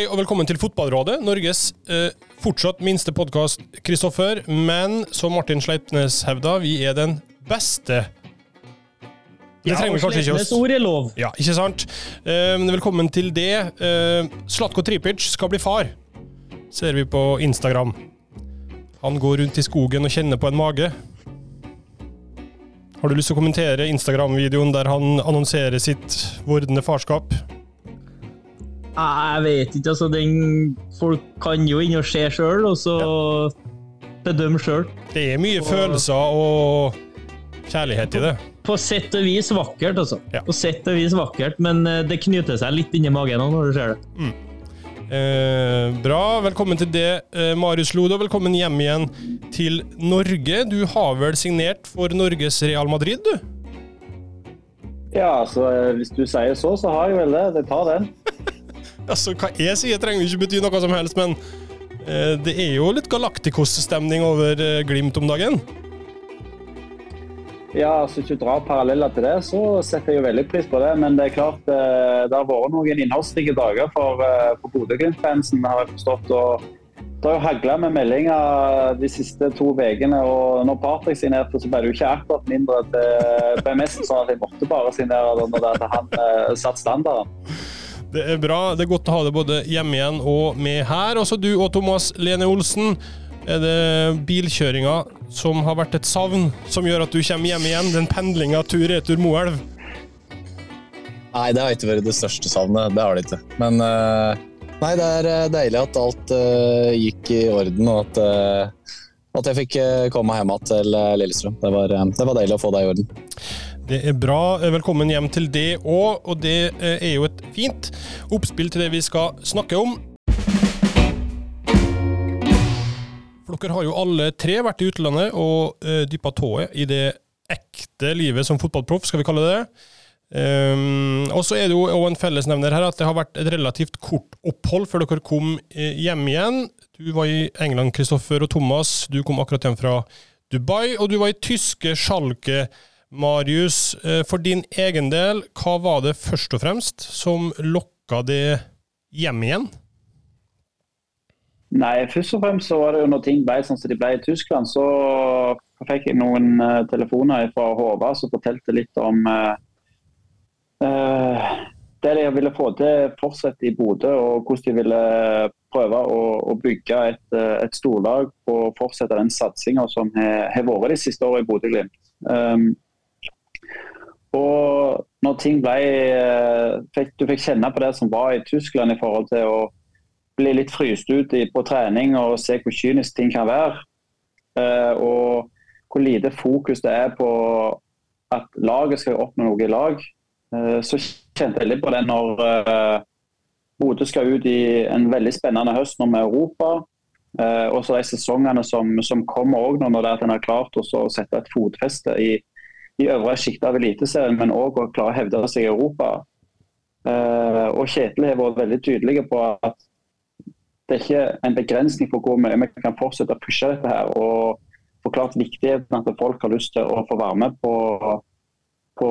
Hei og velkommen til Fotballrådet, Norges eh, fortsatt minste podkast, Kristoffer. Men som Martin Sleipnes hevda, vi er den beste. Det trenger vi kanskje ikke oss. ord er lov. Ja, ikke sant? Eh, men velkommen til det. Eh, Slatko Tripic skal bli far, ser vi på Instagram. Han går rundt i skogen og kjenner på en mage. Har du lyst til å kommentere Instagram-videoen der han annonserer sitt vordende farskap? Jeg vet ikke, altså. Den, folk kan jo inn og se sjøl, og så bedømme sjøl. Det er mye følelser og kjærlighet i det. På sett og vis vakkert, altså. Ja. På sett og vis vakkert, men eh, det knyter seg litt inni magen når du ser det. Eh, bra. Velkommen til det, eh, Marius Lode, og velkommen hjem igjen til Norge. Du har vel signert for Norges Real Madrid, du? Ja, så eh, hvis du sier så, så har jeg vel det. Jeg tar den. Altså, hva jeg sier trenger ikke bety noe som helst, men eh, det er jo litt Galacticos-stemning over eh, Glimt om dagen. Ja, altså Hvis du drar paralleller til det, så setter jeg jo veldig pris på det. Men det er klart eh, det har vært noen innholdsrike dager for, for Bodø-Glimt-fansen, har jeg forstått. og det har jo hagla med meldinger de siste to ukene. Og når Patrick signerte, så ble det jo ikke akkurat mindre til BMS, sånn at jeg måtte bare signere når han eh, satte standarden. Det er bra. Det er godt å ha deg både hjemme igjen og med her. Også du og Thomas Lene Olsen. Er det bilkjøringa som har vært et savn, som gjør at du kommer hjem igjen? Den pendlinga tur-retur Moelv? Nei, det har ikke vært det største savnet. Det har det ikke. Men eh, nei, det er eh, deilig at alt eh, gikk i orden, og at, at jeg fikk komme hjem igjen til Lillestrøm. Det var, det var deilig å få det i orden. Det er bra. Velkommen hjem til det òg, og det eh, er jo et fint oppspill til det vi skal snakke om. Dere har jo alle tre vært i utlandet og uh, dyppa tået i det ekte livet som fotballproff, skal vi kalle det det. Um, og så er det jo en fellesnevner her at det har vært et relativt kort opphold før dere kom eh, hjem igjen. Du var i England, Kristoffer og Thomas. Du kom akkurat hjem fra Dubai, og du var i tyske Schalke. Marius, eh, for din egen del, hva var det først og fremst som lokka det hjem igjen? Nei, først og fremst så var det jo når ting ble sånn som de ble i Tyskland, så fikk jeg noen eh, telefoner fra Håvard som fortalte litt om eh, det de ville få til fortsatt i Bodø, og hvordan de ville prøve å, å bygge et, et storlag og fortsette den satsinga som har vært de siste årene i Bodø-Glimt. Um, og når ting ble eh, fikk, Du fikk kjenne på det som var i Tyskland i forhold til å bli litt fryst ut på trening og se hvor kynisk ting kan være. Eh, og hvor lite fokus det er på at laget skal oppnå noe i lag. Eh, så kjente jeg litt på det når Bodø skal ut i en veldig spennende høst nå med Europa. Og så de sesongene som, som kommer òg, når det er at en har klart å sette et fotfeste i, i øvre sjikte av Eliteserien, men òg å klare å hevde seg i Europa. Eh, og Kjetil har vært veldig tydelig på at det er ikke en begrensning for hvor mye vi kan fortsette å pushe dette. her, og forklart viktigheten at folk har lyst til å få være med på, på,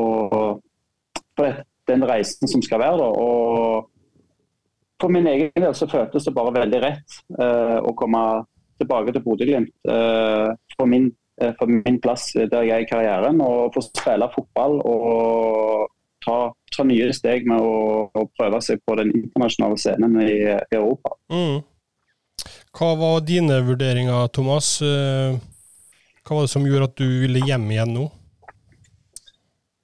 på det, den reisen som skal være. Da. Og for min egen del så føltes det bare veldig rett eh, å komme tilbake til Bodø-Glimt. Eh, for, min, eh, for min plass der jeg er i karrieren, og få spille fotball og ta, ta nye steg med å, å prøve seg på den internasjonale scenen i, i Europa. Mm. Hva var dine vurderinger, Thomas? Eh, Hva var det som gjorde at du ville hjem igjen nå?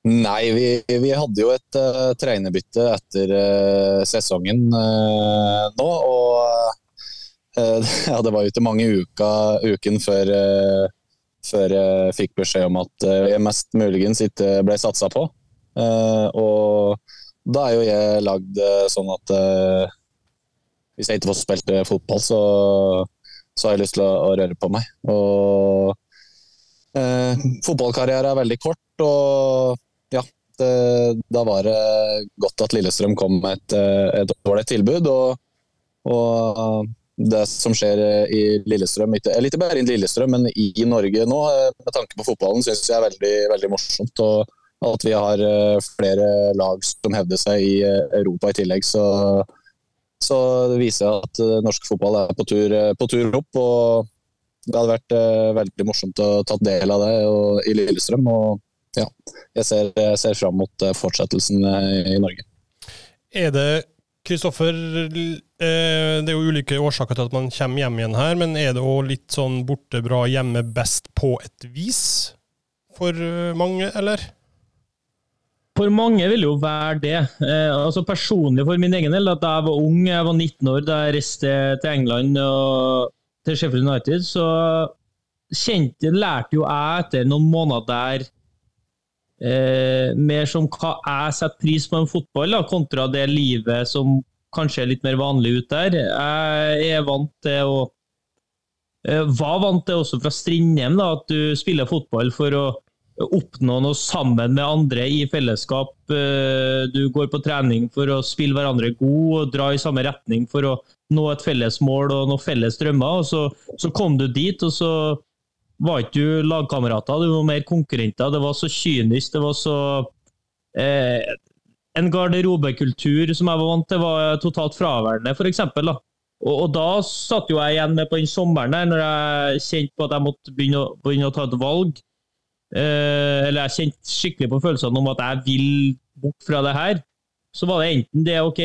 Nei, vi, vi hadde jo et uh, trenerbytte etter uh, sesongen uh, nå. Og ja, det var jo ikke mange uka, uken før, før jeg fikk beskjed om at jeg mest muligens ikke ble satsa på. og da er jo jeg lagd sånn at hvis jeg ikke får spilt fotball, så, så har jeg lyst til å, å røre på meg. Og fotballkarriere er veldig kort. og ja, det, da var det godt at Lillestrøm kom med et, et dårlig tilbud. Og, og, det som skjer i Lillestrøm, eller ikke bare i Lillestrøm, men i Norge nå, med tanke på fotballen, syns jeg er veldig, veldig morsomt. Og at vi har flere lag som hevder seg i Europa i tillegg, så, Så det viser at norsk fotball er på tur, på tur opp. og Det hadde vært veldig morsomt å ta del av det og, i Lillestrøm. og ja, Jeg ser, jeg ser fram mot fortsettelsen i Norge. Er det Kristoffer, det er jo ulike årsaker til at man kommer hjem igjen her, men er det òg litt sånn borte bra, hjemme best på et vis for mange, eller? For mange vil jo være det. Eh, altså Personlig for min egen del, at da jeg var ung, jeg var 19 år da jeg reiste til England og til Sheffield United, så kjente, lærte jo jeg etter noen måneder der eh, mer som hva jeg setter pris på en fotball, da, kontra det livet som kanskje er litt mer vanlig ute der. Jeg er vant til å eh, var vant til også fra Strindheim da, at du spiller fotball for å oppnå noe sammen med andre i fellesskap. Eh, du går på trening for å spille hverandre god og dra i samme retning for å nå et felles mål og noen felles drømmer. og Så, så kom du dit, og så var ikke du lagkamerater, du var mer konkurrenter. Det var så kynisk, det var så eh, En garderobekultur som jeg var vant til, var totalt fraværende, f.eks. Og, og da satt jo jeg igjen med på den sommeren der, når jeg kjente på at jeg måtte begynne å, begynne å ta et valg. Eh, eller jeg kjente skikkelig på følelsene om at jeg vil bort fra det her, så var det enten det OK,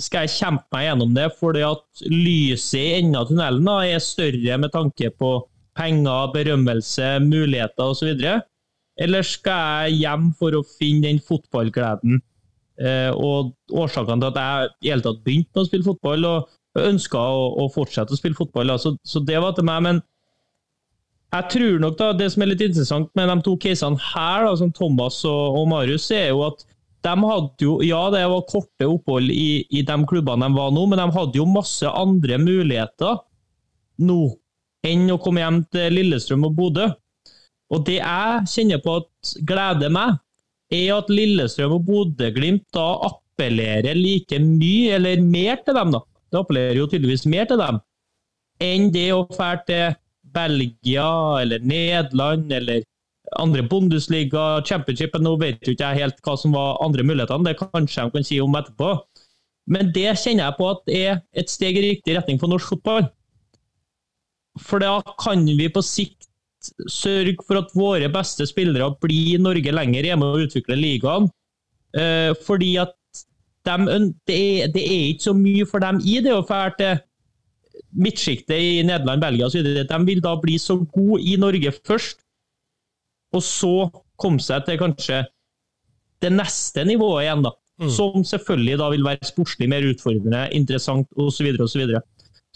skal jeg kjempe meg gjennom det fordi at lyset i enden av tunnelen da, er større med tanke på penger, berømmelse, muligheter osv. Eller skal jeg hjem for å finne den fotballgleden eh, og årsakene til at jeg i hele tatt begynte å spille fotball og ønska å, å, fortsette å spille fotball. Så, så det var til meg. men jeg tror nok da, Det som er litt interessant med de to casene her, da, som Thomas og, og Marius, er jo at de hadde jo, ja, det var korte opphold i, i de klubbene de var nå, men de hadde jo masse andre muligheter nå enn å komme hjem til Lillestrøm og Bodø. Og det jeg kjenner på at gleder meg, er at Lillestrøm og Bodø-Glimt da appellerer like mye, eller mer til dem, da. Det appellerer jo tydeligvis mer til dem, enn det å dra til Belgia eller Nederland eller andre Bundesliga, Championship Nå vet jo ikke jeg helt hva som var andre mulighetene, det kanskje de kan si om etterpå. Men det kjenner jeg på at er et steg i riktig retning for norsk fotball. For da kan vi på sikt sørge for at våre beste spillere blir i Norge lenger hjemme og utvikle ligaen. Eh, fordi at de, det, er, det, er, ikke så mye for dem i det å dra til midtsjiktet i Nederland, Belgia osv. De vil da bli så gode i Norge først, og så komme seg til kanskje det neste nivået igjen. da. Mm. Som selvfølgelig da vil være sportslig mer utfordrende, interessant osv. Så,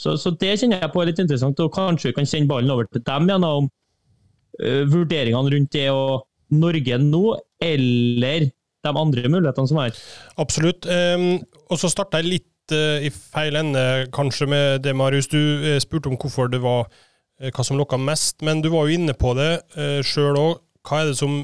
så, så, det kjenner jeg på er litt interessant, og kanskje vi kan sende ballen over til dem igjen om uh, vurderingene rundt det og Norge nå, eller de andre mulighetene som er. Absolutt. Um, og så starta jeg litt uh, i feil ende, kanskje, med det, Marius. Du uh, spurte om hvorfor det var hva som lokka mest, men du var jo inne på det uh, sjøl òg. Hva er det som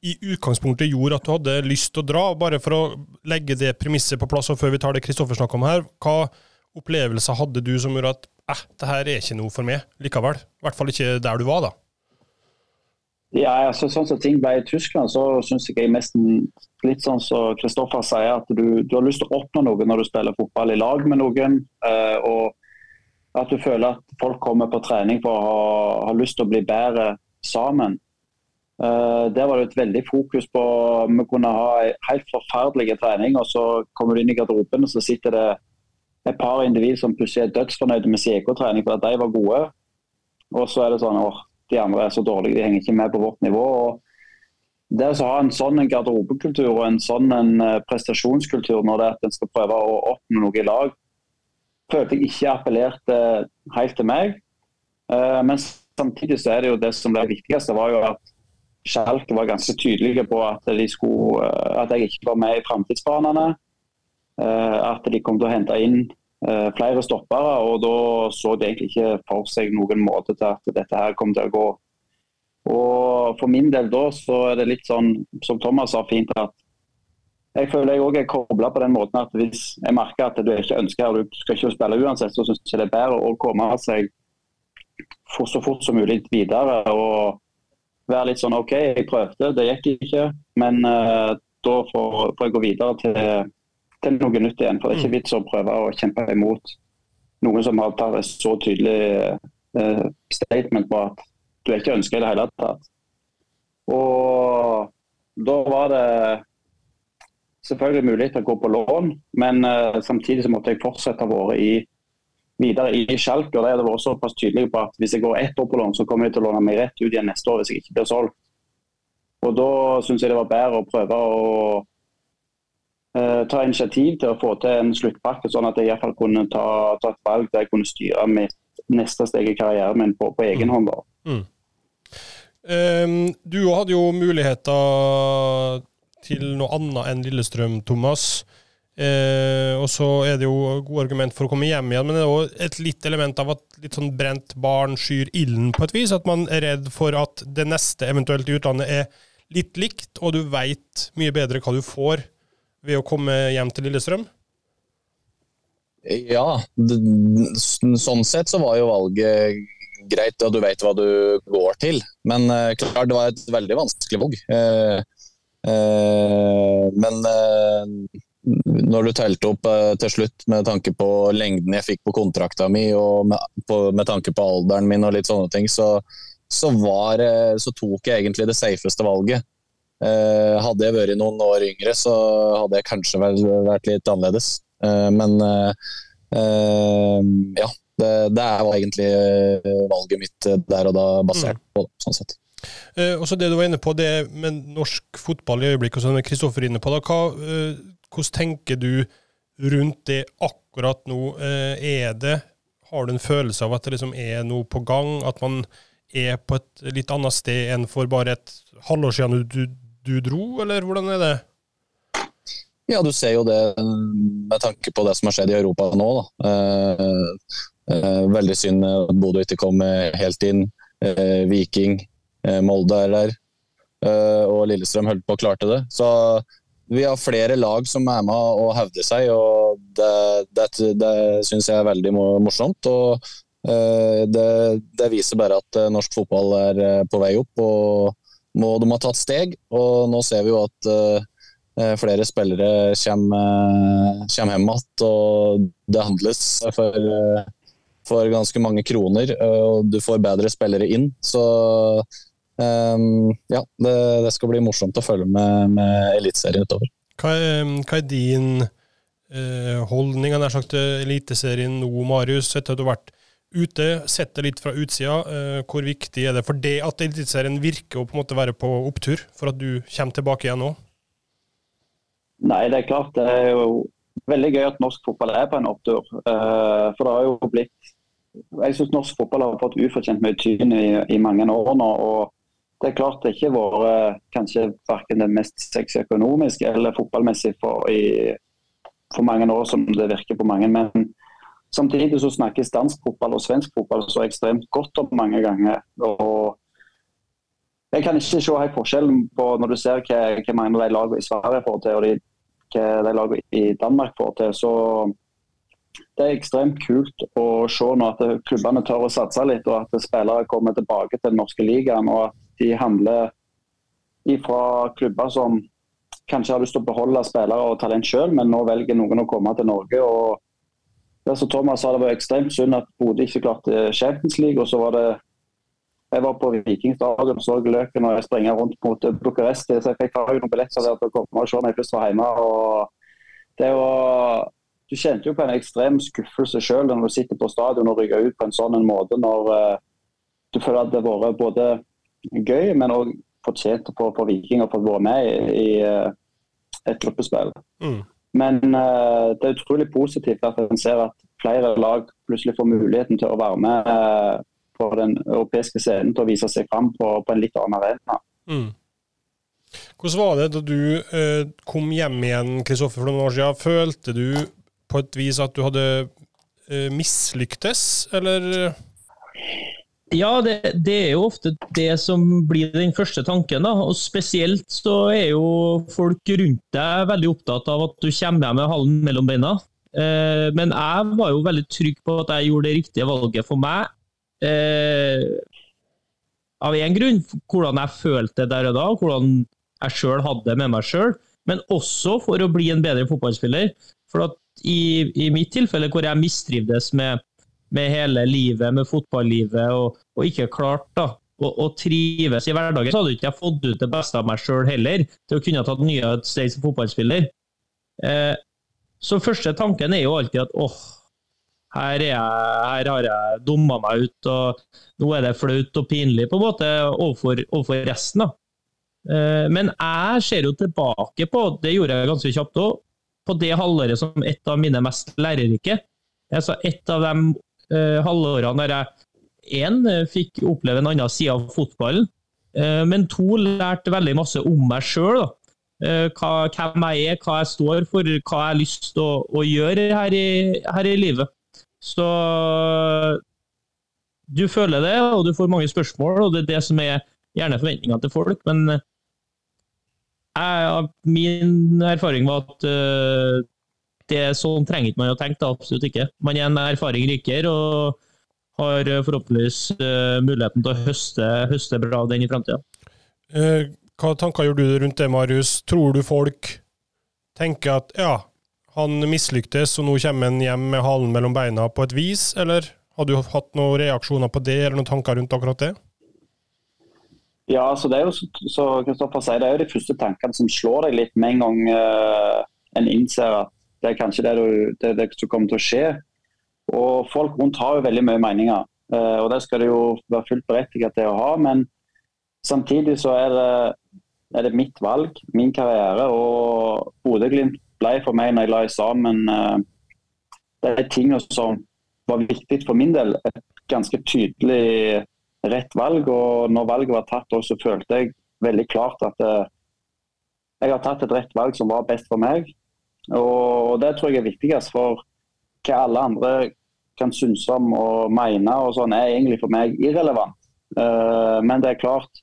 i utgangspunktet gjorde at du hadde lyst til å dra? Bare for å legge det premisset på plass, og før vi tar det Kristoffer snakker om her. Hva opplevelser hadde du som gjorde at eh, det her er ikke noe for meg likevel? I hvert fall ikke der du var, da. Ja, altså Sånn som ting ble i Tyskland, så syns jeg jeg nesten litt sånn som Kristoffer sier, at du, du, har lyst til å oppnå noe når du spiller fotball i lag med noen. Uh, og at du føler at folk kommer på trening for å ha, ha lyst til å bli bedre sammen. Uh, der var det et veldig fokus på Vi kunne ha helt forferdelig trening, og så kommer du inn i garderoben, og så sitter det et par individ som plutselig er dødsfornøyde med CK-trening fordi de var gode. Og så er det sånn åh, de andre er så dårlige, de henger ikke med på vårt nivå. og det å ha en sånn garderobekultur og en sånn en eh, prestasjonskultur når det er at en skal prøve å oppnå noe i lag, følte jeg ikke appellerte helt til meg. Eh, men samtidig så er det jo det som ble viktigste, var jo at Schalke var ganske tydelige på at, skulle, eh, at jeg ikke var med i framtidsbanene. At de kom til å hente inn flere stoppere. og Da så de egentlig ikke for seg noen måte til at dette her kom til å gå og For min del da så er det litt sånn, som Thomas sa fint, at jeg føler jeg òg er kobla på den måten at hvis jeg merker at du ikke ønsker og du skal ikke spille uansett, så syns jeg det er bedre å komme seg for så fort som mulig videre. og være litt sånn OK, jeg prøvde, det gikk ikke. Men uh, da får, får, jeg gå videre til til noe nytt igjen. For det er ikke vits å prøve å kjempe imot noen som har tatt et så tydelig uh, statement på at du er ikke ønska i det hele tatt. Og da var det selvfølgelig mulig til å gå på lån, men uh, samtidig så måtte jeg fortsette å være i videre i kjelk, og Det var såpass tydelig på at hvis jeg går ett år på lån, så kommer jeg til å låne meg rett ut igjen neste år hvis jeg ikke blir solgt. Og Da syns jeg det var bedre å prøve å ta initiativ til å få til en sluttpakke, sånn at jeg i hvert fall kunne ta, ta, et valg der jeg kunne styre mitt neste steg i karrieren min på, på egen mm. hånd. Mm. Um, du hadde jo muligheter til noe annet enn Lillestrøm, Thomas. Uh, og så er det jo gode argument for å komme hjem igjen, men det er jo et litt element av at litt sånn brent barn skyr ilden på et vis. At man er redd for at det neste eventuelt i utlandet er litt likt, og du veit mye bedre hva du får ved å komme hjem til Lillestrøm. Ja, sånn sett så var jo valget greit, og du vet hva du går til. Men uh, klart, det var et veldig vanskelig valg. Uh, uh, men når du telte opp eh, til slutt med tanke på lengden jeg fikk på kontrakta mi og med, med tanke på alderen min og litt sånne ting, så, så, var, eh, så tok jeg egentlig det safeste valget. Eh, hadde jeg vært noen år yngre, så hadde jeg kanskje vært litt annerledes. Eh, men eh, eh ja, det, det var egentlig valget mitt der og da basert mm. på det, sånn sett. Eh, også det du var inne på, det med norsk fotball i øyeblikket, og sånn Kristoffer inne på, da, hva, hvordan tenker du rundt det akkurat nå? Eh, er det Har du en følelse av at det liksom er noe på gang? At man er på et litt annet sted enn for bare et halvår siden du, du dro, eller hvordan er det? Ja, du ser jo det med tanke på det som har skjedd i Europa nå. Eh, eh, veldig synd at Bodø ikke kom helt inn. Eh, Viking, eh, Molde er der. Eh, og Lillestrøm holdt på og klarte det. Så vi har flere lag som er med og hevder seg, og det, det, det syns jeg er veldig morsomt. og uh, det, det, viser bare at norsk fotball er på vei opp, og må, de har tatt steg. Og nå ser vi jo at flere spillere kommer, kommer hjem igjen, og det handles for, for, ganske mange kroner. Og du får bedre spillere inn. Så Um, ja, det, det, skal bli morsomt å følge med, med Eliteserien utover. Hva er, hva er din uh, holdning av sagt, Eliteserien nå, Marius, etter at du har vært ute, sett det litt fra utsida? Uh, hvor viktig er det for det at Eliteserien virker å på en måte være på opptur, for at du kommer tilbake igjen nå? Nei, det er klart. Det er jo veldig gøy at norsk fotball er på en opptur. Uh, for det har jo blitt Jeg syns norsk fotball har fått ufortjent mye tyn i, i mange år nå. og det er klart det ikke har vært kanskje verken det mest sexy økonomisk eller fotballmessig for, i, for mange år som det virker på mange. Men samtidig så snakkes dansk fotball og svensk fotball så ekstremt godt om mange ganger. og jeg kan ikke se helt forskjellen på når du ser hva, hva mange av de lagene i Sverige får til og de, hva de lagene i Danmark får til. så det er ekstremt kult å se nå at klubbene tør å satse litt, og at spillere kommer tilbake til den norske ligaen. og at de handler fra klubber som kanskje har lyst til å beholde spillere og talent selv, men nå velger noen å komme til Norge. og det som Thomas sa, det var ekstremt synd at Bodø ikke klarte Champions League. og så var det jeg var på Vikingstadion og så Løken og jeg springer rundt mot Bucuresti. Så jeg fikk noen billetter der til å komme og se når jeg først var hjemme. og det var, Du kjente jo på en ekstrem skuffelse selv når du sitter på stadion og rygger ut på en sånn måte. Når uh, du føler at det har vært både gøy, men òg fortjent på for Viking å få være med i, i eh, et gruppespill. Mm. Men uh, det er utrolig positivt at en ser at flere lag plutselig får muligheten til å være med uh, på den europeiske scenen til å vise seg fram på, på en litt annen arena. Mm. Hvordan var det da du uh, kom hjem igjen Kristoffer, for noen år siden? Følte du på et vis at du hadde mislyktes, eller? Ja, det, det, er jo ofte det som blir den første tanken. da, og Spesielt så er jo folk rundt deg veldig opptatt av at du kommer hjem med halen mellom beina. Eh, men jeg var jo veldig trygg på at jeg gjorde det riktige valget for meg. Eh, av én grunn, hvordan jeg følte det der og da, hvordan jeg sjøl hadde det med meg sjøl. men også for å bli en bedre fotballspiller. For at i, i mitt tilfelle, hvor jeg mistrivdes med, med hele livet, med fotballivet, og, og ikke klart da, å, å, trives i hverdagen, så hadde ikke jeg fått ut det beste av meg sjøl heller, til å kunne tatt nye steg som fotballspiller. Eh, så første tanken er jo alltid at åh, her, jeg, her, har jeg dumma meg ut, og nå er det flaut og pinlig på en måte overfor, overfor resten. da. Eh, men jeg ser jo tilbake på, det gjorde jeg ganske kjapt òg, på det halvåret som et av mine mest lærerike. Altså et av de halvårene der jeg én fikk oppleve en annen side av fotballen, uh, men to lærte veldig masse om meg sjøl. Hvem jeg er, hva jeg står for, hva jeg har lyst til å, å, gjøre her i, her i livet. Så du føler det, og du får mange spørsmål, og det er det som er gjerne forventningene til folk. Men jeg, min erfaring var at det sånn trenger ikke man å tenke, da, absolutt ikke. Man er en erfaring rikere og har forhåpentligvis uh, muligheten til å høste, høste bra av den i framtida. Uh, hva tanker gjør du rundt det, Marius? Tror du folk tenker at ja, han mislyktes, og nå kommer han hjem med halen mellom beina på et vis, eller har du hatt noen reaksjoner på det, eller noen tanker rundt akkurat det? Ja, så det er jo så Kristoffer sier, det er jo de første tankene som slår deg litt med en gang uh, en innser at det er kanskje det, du, det, det som kommer til å skje. Og Folk rundt har jo veldig mye meninger, uh, og det skal det jo være fullt berettiget til å ha. Men samtidig så er det, er det mitt valg, min karriere. og Bodø-Glimt ble for meg når jeg la sammen uh, de tingene som var viktig for min del. Et ganske tydelig rett valg. og når valget var tatt, så følte jeg veldig klart at uh, jeg har tatt et rett valg som var best for meg. Og Det tror jeg er viktigst, for hva alle andre kan synes om og mene, og sånn, er egentlig for meg irrelevant. Uh, men det er klart,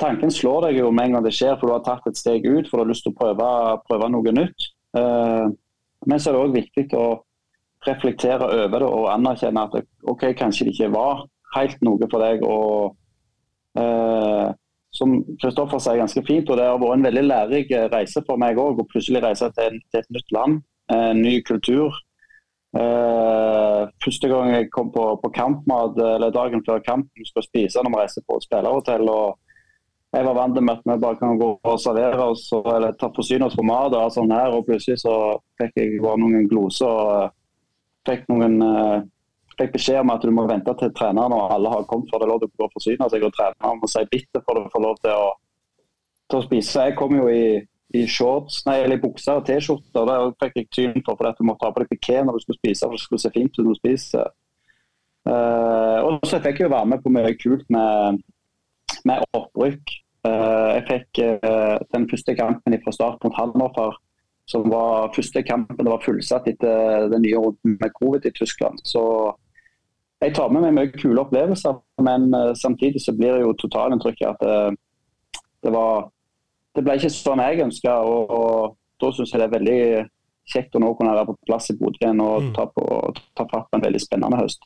tanken slår deg jo med en gang det skjer, for du har tatt et steg ut, for du har lyst til å prøve, prøve noe nytt. Uh, men så er det òg viktig å reflektere over det og anerkjenne at ok, kanskje det ikke var helt noe for deg. og uh, Som Kristoffer sier ganske fint, og det har vært en veldig lærerik reise for meg òg. Å plutselig reise til, til, et nytt land, en ny kultur. Uh, første gang jeg kom på, på kampmat, eller dagen før kampen skulle spise når vi reiser på spillerhotell. og jeg var vant med at vi bare kan gå og servere oss eller ta forsyne oss for mat. Og sånn her, og plutselig så fikk jeg bare noen gloser og fikk, noen, uh, fikk beskjed om at du må vente til treneren og alle har kommet for det er lov til å gå og forsyne seg. Og treneren må si bitte for å få lov til å, til å spise. Jeg kom jo i, i shorts, nei, eller i bukser og T-skjorter. Det fikk jeg tyn for, for at du måtte ha på deg piké når du skulle spise for det skulle se fint ut når du spiser. Uh, og så fikk jeg jo være med på mye kult med med opprykk. Uh, jeg fikk uh, den første kampen fra start mot Hannover, som var første kampen det var fullsatt etter den nye runden med covid i Tyskland. Så jeg tar med meg mye kule opplevelser, men eh, samtidig så blir det jo totalinntrykket at det, det, var Det ble ikke sånn jeg ønska, og, og, da syns jeg det er veldig kjekt å nå kunne være på plass i Bodø igjen og mm. ta, på, ta fatt på en veldig spennende høst.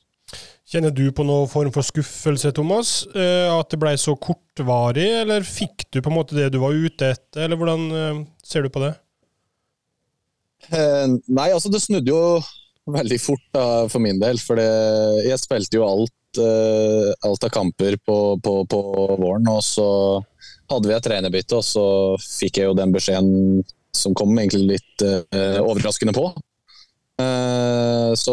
Kjenner du på noen form for skuffelse, Thomas? Eh, at det ble så kortvarig, eller fikk du på en måte det du var ute etter, eller hvordan eh, ser du på det? Eh, nei, altså det snudde jo veldig fort da, for min del. For jeg spilte jo alt, alt av kamper på, på, på, våren, og så hadde vi et trenerbytte, og så fikk jeg jo den beskjeden som kom egentlig litt overraskende på. Uh, så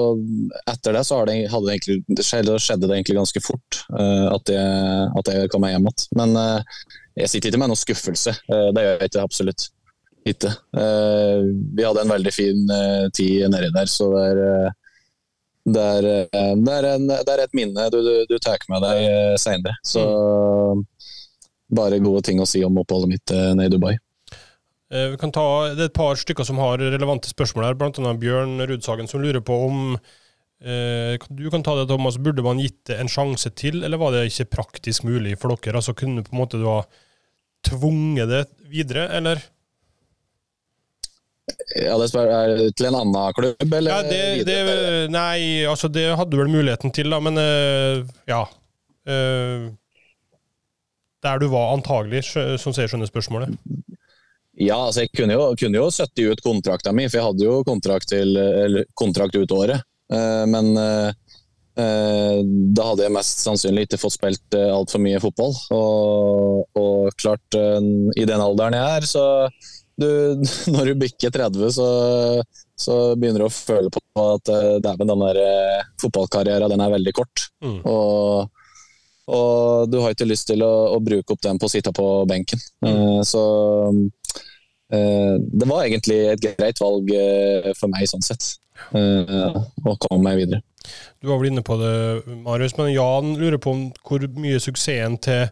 etter det så det, det, egentlig, det skjedde det egentlig ganske fort uh, at, jeg, at jeg kom meg hjem igjen. Men uh, jeg sitter ikke med noen skuffelse. det gjør jeg ikke, absolutt ikke. vi hadde en veldig fin tid nedi der, så det er, det er, det er, en, det er et minne du, du, du tar med deg seinere. Så bare gode ting å si om oppholdet mitt nede i Dubai. Eh, vi kan ta, det er et par stykker som har relevante spørsmål her, bl.a. Bjørn Rudsagen, som lurer på om eh, Du kan ta det, Thomas. Burde man gitt det en sjanse til, eller var det ikke praktisk mulig for dere? Altså Kunne på en måte du ha tvunget det videre, eller? Ja, det er det til en annen klubb, eller? Ja, det, det, nei, altså det hadde du vel muligheten til, da, men uh, ja. Uh, der du var antagelig, som ser jeg skjønner spørsmålet. Ja, altså jeg kunne jo, kunne jo 70 ut kontrakta mi, for jeg hadde jo kontrakt, til, kontrakt ut året. Uh, men da hadde jeg mest sannsynlig ikke fått spilt altfor mye fotball. Og, og klart, i den alderen jeg er, så du, når du bikker 30, så, så, begynner du å føle på at dæven, den der fotballkarrieren den er veldig kort. Mm. Og og du har ikke lyst til å, å bruke opp den på å sitte på benken. Mm. så uh, det var egentlig et greit valg for meg sånn sett. å komme meg videre. Du var vel inne på det, Marius, men Jan lurer på hvor mye suksessen til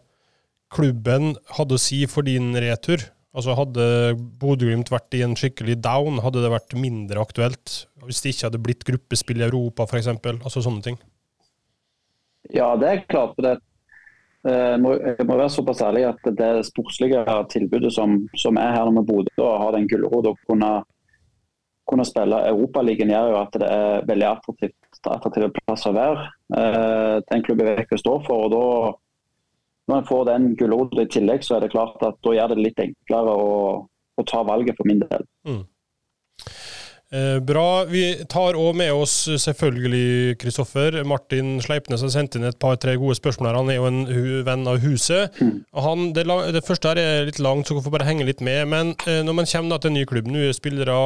klubben hadde å si for din retur. Altså Hadde Bodø-Glimt vært i en skikkelig down, hadde det vært mindre aktuelt? Hvis det ikke hadde blitt gruppespill i Europa, f.eks.? Altså sånne ting. Ja, det er klart. for det må, jeg må være såpass ærlig at det sportslige tilbudet som, som er her med Bodø, og har den gulrota å kunne, kunne spille Europaligaen, gjør jo at det er veldig attraktivt, attraktive plasser å være. Eh, den klubben vet hva står for. og da når en får den gulrota i tillegg, så er det klart at da gjør det litt enklere å, å ta valget for min del. Mm. Eh, bra. Vi tar òg med oss selvfølgelig Kristoffer. Martin Sleipnes har sendt inn et par-tre gode spørsmål her. Han er jo en venn av huset. Mm. Han, det, det, første her er litt langt, så dere får bare henge litt med. Men eh, når man kommer til en ny klubb, nye spillere,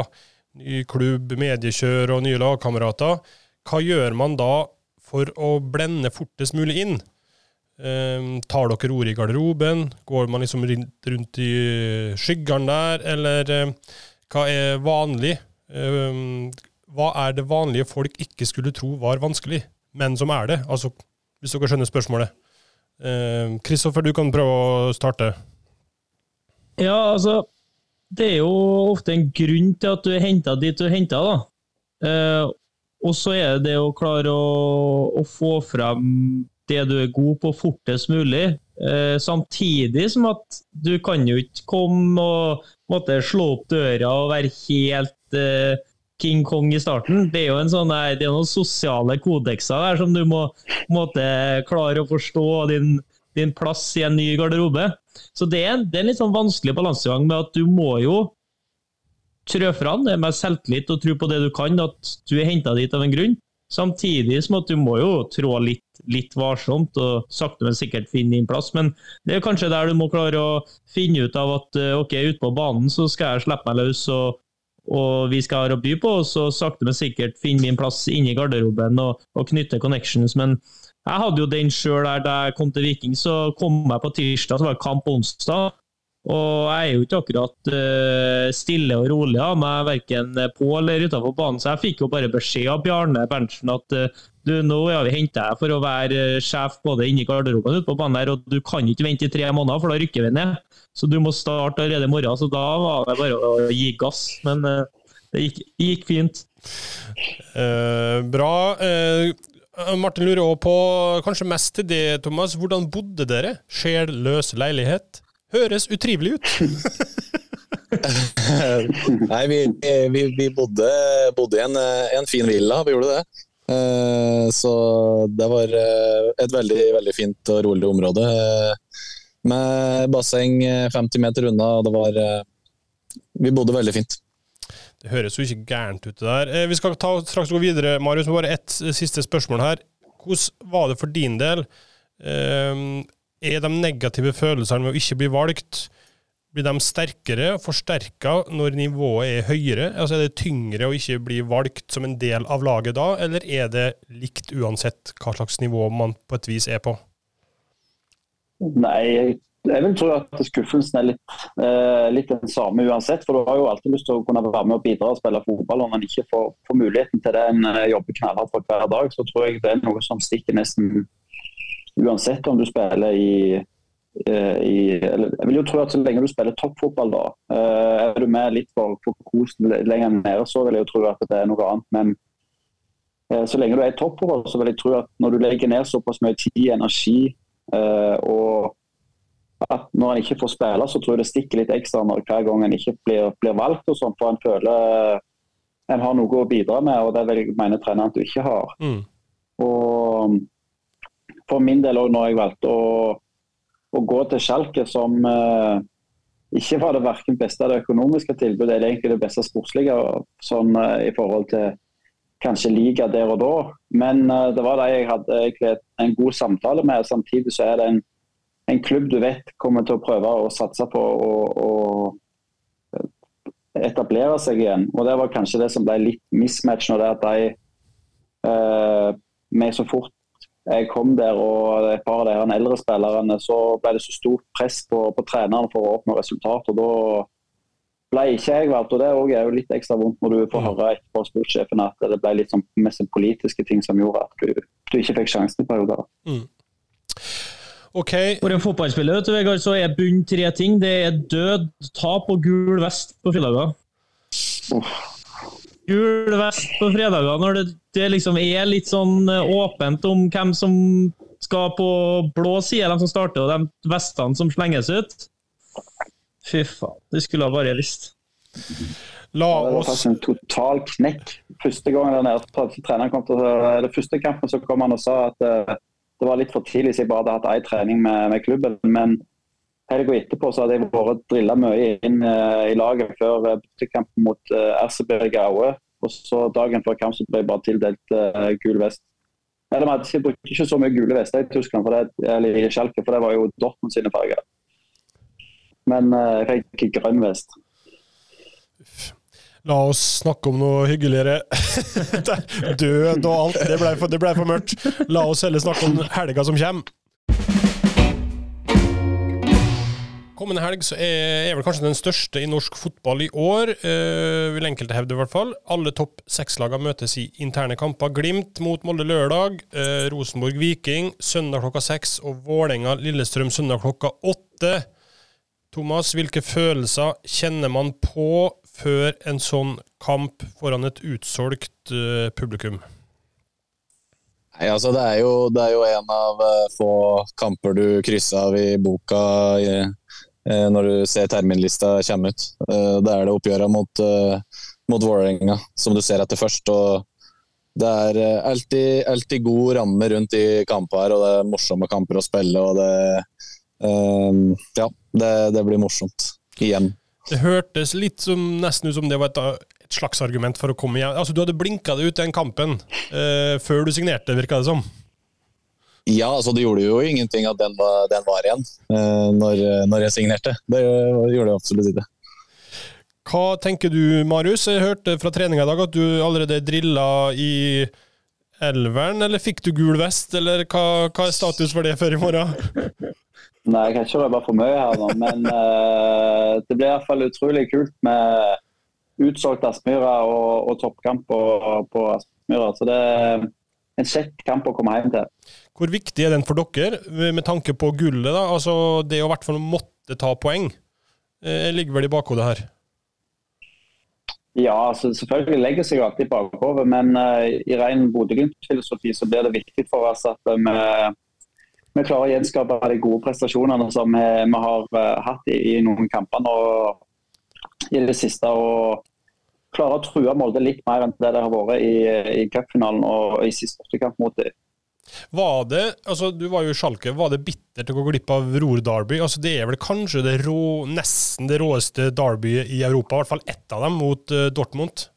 ny klubb, mediekjør og nye lagkamerater, hva gjør man da for å blende fortest mulig inn? Eh, tar dere ordet i garderoben? Går man liksom rundt i skyggene der, eller eh, hva er vanlig? Ehm, hva er det vanlige folk ikke skulle tro var vanskelig, men som er det? Altså, hvis dere skjønner spørsmålet. Kristoffer, ehm, du kan prøve å starte. Ja, altså Det er jo ofte en grunn til at du er henta dit du er henta, da. Uh, og så er det det å klare å, å, få frem det du er god på, fortest mulig. Eh, samtidig som at du kan jo ikke komme og måtte slå opp døra og være helt eh, King Kong i starten. Det er jo en sånn, det er noen sosiale kodekser der som du må måtte, klare å forstå din, din, plass i en ny garderobe. Så det er, det er en litt sånn vanskelig balansegang med at du må jo trø fram det med selvtillit og tro på det du kan, at du er henta dit av en grunn. Samtidig som at du må jo trå litt, litt varsomt og sakte, men sikkert finne din plass. Men det er kanskje der du må klare å finne ut av at eh, ok, ute på banen så skal jeg slippe meg løs og og vi skal ha å by på, og så sakte, men sikkert finne min plass inne i garderoben og, og knytte connections. Men jeg hadde jo den sjøl der da jeg kom til Viking. Så kom jeg på tirsdag, så var det kamp onsdag. Og jeg er jo ikke akkurat uh, stille og rolig av meg, verken på eller utenfor banen. Så jeg fikk jo bare beskjed av Bjarne Berntsen at uh, du, nå har vi henta deg for å være uh, sjef både inne i garderoben og ute på banen her, og du kan ikke vente i tre måneder, for da rykker vi ned. Så du må starte allerede i morgen. Så da var det bare å gi gass. Men det gikk, gikk fint. bra. Martin lurer også på, kanskje mest til det, Thomas. Hvordan bodde dere? Sjelløs leilighet? Høres utrivelig ut. Nei, vi, vi, vi bodde, bodde, i en, en, fin villa, vi gjorde det. Eh, så det var eh, et veldig, veldig fint og rolig område. Eh, med basseng 50 meter unna, og det var Vi bodde veldig fint. Det høres jo ikke gærent ut, det der. Vi skal ta, straks gå videre, Marius, bare ett siste spørsmål her. Hvordan var det for din del? Er de negative følelsene med å ikke bli valgt, blir de sterkere og forsterka når nivået er høyere? Altså Er det tyngre å ikke bli valgt som en del av laget da, eller er det likt uansett hva slags nivå man på et vis er på? Nei, jeg, vil tro at skuffelsen er litt, eh, litt, den samme uansett. For du har jo alltid lyst til å kunne være med og bidra og spille fotball. Når man ikke får, får muligheten til det en eh, jobber knallhardt for hver dag, så tror jeg det er noe som stikker nesten uansett om du spiller i, i Jeg vil jo tro at så lenge du spiller toppfotball, da, eh, er du med litt for, for kosen lenger nede, så vil jeg jo tro at det er noe annet. Men eh, så lenge du er i toppfotball, så vil jeg tro at når du legger ned såpass mye tid, energi og at når en ikke får spille, så tror jeg det stikker litt ekstra når hver gang en ikke blir, blir valgt. og sånn, For en føler en har noe å bidra med, og det vil jeg mene treneren at du ikke har. Mm. Og for min del òg når jeg valgte å, å, gå til Schalke, som, eh, ikke var det verken beste av det økonomiske tilbudet eller egentlig det beste sportslige sånn, i forhold til kanskje liga der og da. Men det var de jeg hadde egentlig en god samtale med. Samtidig så er det en, en klubb du vet kommer til å prøve å satse på å etablere seg igjen. Og Det var kanskje det som ble litt mismatch når det at de eh, med så fort jeg kom der og et par av de eldre spillerne, så ble det så stort press på, på treneren for å oppnå resultat. og Da ble ikke jeg valgt. og Det er jo litt ekstra vondt når du får høre etterpå sportssjefen at det ble litt sånn mest politiske ting som gjorde at du, du ikke fikk sjansen i perioder. Mm. Okay. For en fotballspiller vet du, Vegard, så er bunn tre ting. Det er død, tap og gul vest på fredager. Gul vest på fredager når det, det, liksom er litt sånn eh, åpent om hvem som skal på blå side, de som starter, og de vestene som slenges ut. Fy faen, det skulle ha bare visst. La oss... Det var en total knekk. Første gangen den treneren kom til, det første kampen så kom han og sa at uh, det var litt for tidlig, så jeg bare hadde hatt én trening med, med, klubben. Men helga etterpå så hadde jeg vært drilla mye inn uh, i laget før uh, kampen mot uh, RCB Gaue. Og så dagen før kamp så ble jeg bare tildelt uh, gul vest. Eller Jeg brukte ikke så mye gule vester i Tyskland, for det, eller i Schalke, for det var jo Dortmund sine farger. Men uh, jeg fikk grønn vest. La oss snakke om noe hyggeligere. Død og alt. Det blei for, ble for mørkt. La oss heller snakke om helga som kommer. Kommende helg så er, er vel kanskje den største i norsk fotball i år, øh, vil enkelte hevde i hvert fall. Alle topp seks-lagene møtes i interne kamper. Glimt mot Molde lørdag, øh, Rosenborg Viking søndag klokka seks og Vålerenga Lillestrøm søndag klokka åtte. Thomas, hvilke følelser kjenner man på før en sånn kamp foran et utsolgt uh, publikum? Nei, altså det er, jo, det er jo en av uh, få kamper du krysser av i boka i, når du ser terminlista komme ut. det er det oppgjøret mot, mot Vålerenga som du ser etter først. og det er alltid, alltid god ramme rundt de kampene her, og det er morsomme kamper å spille. og det, Ja, det, det blir morsomt. Igjen. Det hørtes litt som, nesten ut som det var et slags argument for å komme igjen. Altså, Du hadde blinka det ut den kampen uh, før du signerte, virka det som? Ja, altså det gjorde jo ingenting at den var, den var igjen uh, når, når, jeg signerte. Det gjorde det absolutt ikke. Hva tenker du, Marius? Jeg hørte fra treninga i dag at du allerede drilla i elveren, eller fikk du gul vest, eller hva, hva er status for det før i morgen? Nei, jeg kan ikke røpe for mye her nå, men uh, det blir i hvert fall utrolig kult med utsolgt Aspmyra og, og toppkamp på, på Aspmyra. Så det er en kjekk kamp å komme hjem til. Hvor viktig er den for dere, med tanke på gullet? da? Altså Det å i hvert fall måtte ta poeng, Jeg ligger vel i bakhodet her? Ja, altså selvfølgelig legger seg alltid i bakhodet, men uh, i ren Bodø-Glimt-filosofi så blir det viktig for oss at vi vi klarer å gjenskape de gode prestasjonene som vi, vi har uh, hatt i, i, noen kamper nå i det siste. og klarer å true Molde litt mer enn det det har vært i, i cupfinalen og i siste bortekamp mot dem. Var det, altså Du var jo i Schalke, var det bittert å gå glipp av Ror Derby? Altså Det er vel kanskje det rå, nesten det råeste derbyet i Europa, i hvert fall ett av dem, mot uh, Dortmund?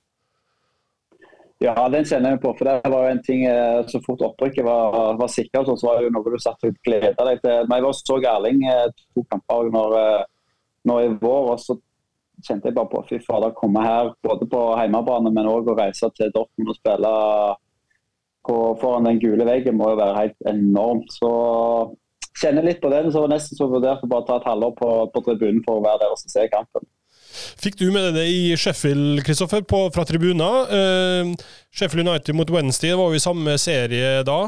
Ja, den kjenner jeg på. for Det var jo en ting eh, så fort opprykket var, var sikkert, så var det jo noe du satt og gleda deg til. Men jeg var så Erling eh, to kamper når, eh, når i vår, og så kjente jeg bare på fy fader, komme her både på hjemmebane, men òg å reise til Dortmund og spille på, foran den gule veggen må jo være helt enormt. Så kjenner litt på den. så var Nesten så vurderte å bare ta et halvår på, på tribunen for å være der og se kampen. Fikk du med deg det i Sheffield, Kristoffer, fra tribuner? Uh, Sheffield United mot Wednesday var jo i samme serie da?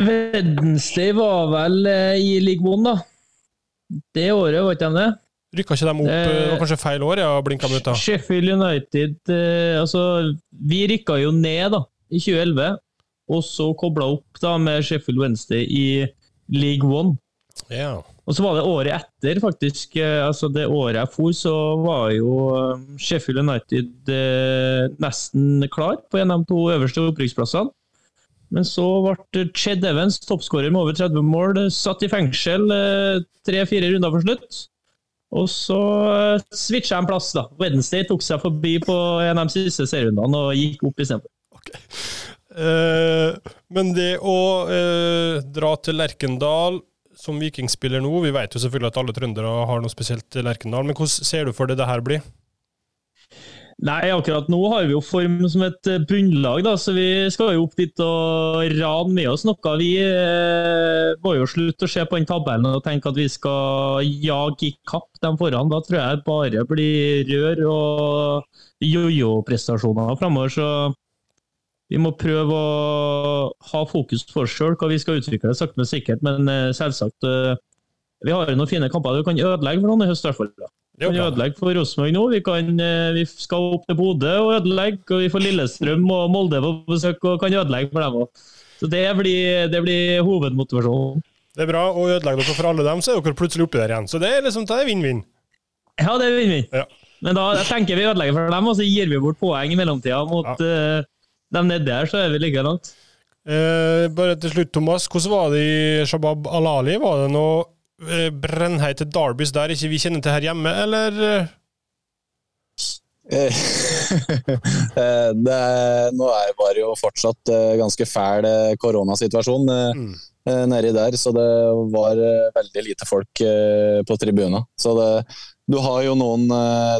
Wednesday var vel uh, i League One, da. Det året, var ikke de det? Rykka ikke dem opp? Eh, det var kanskje feil år? ja, blinka ut da. Sheffield United uh, Altså, vi rykka jo ned da, i 2011, og så kobla opp da med Sheffield Wednesday i League One. Ja. Og så var det året etter, faktisk. Eh, altså Det året jeg for, så var jo eh, Sheffield United eh, nesten klar på en av de to øverste opprykksplassene. Men så ble Ched Evans, toppskårer med over 30 mål, satt i fengsel tre-fire runder for slutt. Og så eh, switcha jeg en plass, da. Wednesday tok seg forbi på en av de siste serierundene og gikk opp istedenfor. Okay. Eh, men det å eh, dra til Lerkendal som vikingspiller nå, vi vet jo selvfølgelig at alle trøndere har noe spesielt til Lerkendal, men hvordan ser du for deg det her blir? Nei, akkurat nå har vi jo form som et eh, bunnlag, da, så vi skal jo opp dit og rane med oss noe. Vi eh, må jo slutte å se på den tabellen og tenke at vi skal jage i kapp dem foran. Da tror jeg bare blir rør og jojo-prestasjoner framover. Så vi må prøve å ha fokus på oss sjøl, hva vi skal utvikle sakte, men sikkert. Men eh, selvsagt, eh, vi har jo noen fine kamper. Du kan ødelegge for noen i høst, i hvert fall. Vi kan ødelegge for Rosenborg nå. Vi, kan, eh, vi, skal opp til Bodø og ødelegge. og Vi får Lillestrøm og Molde på besøk og kan ødelegge for dem òg. Så det blir, det blir hovedmotivasjonen. Det er bra. Og ødelegge dere for alle dem, så er dere plutselig oppi der igjen. Så det er liksom vinn-vinn. Ja, det er vinn-vinn. Ja. Men da tenker vi ødelegger for dem, og så gir vi bort poeng i mellomtida mot ja. uh, dem nedi her, så er vi like langt. Eh, bare til slutt, Thomas. Hvordan var det i Shabab Alali? Var det noe brennheite Darbys der ikke vi kjenner til her hjemme, eller? Eh, eh, det, nå er, var det jo fortsatt ganske fæl koronasituasjon mm. nedi der, så det var veldig lite folk på tribunen. Så det, du har jo noen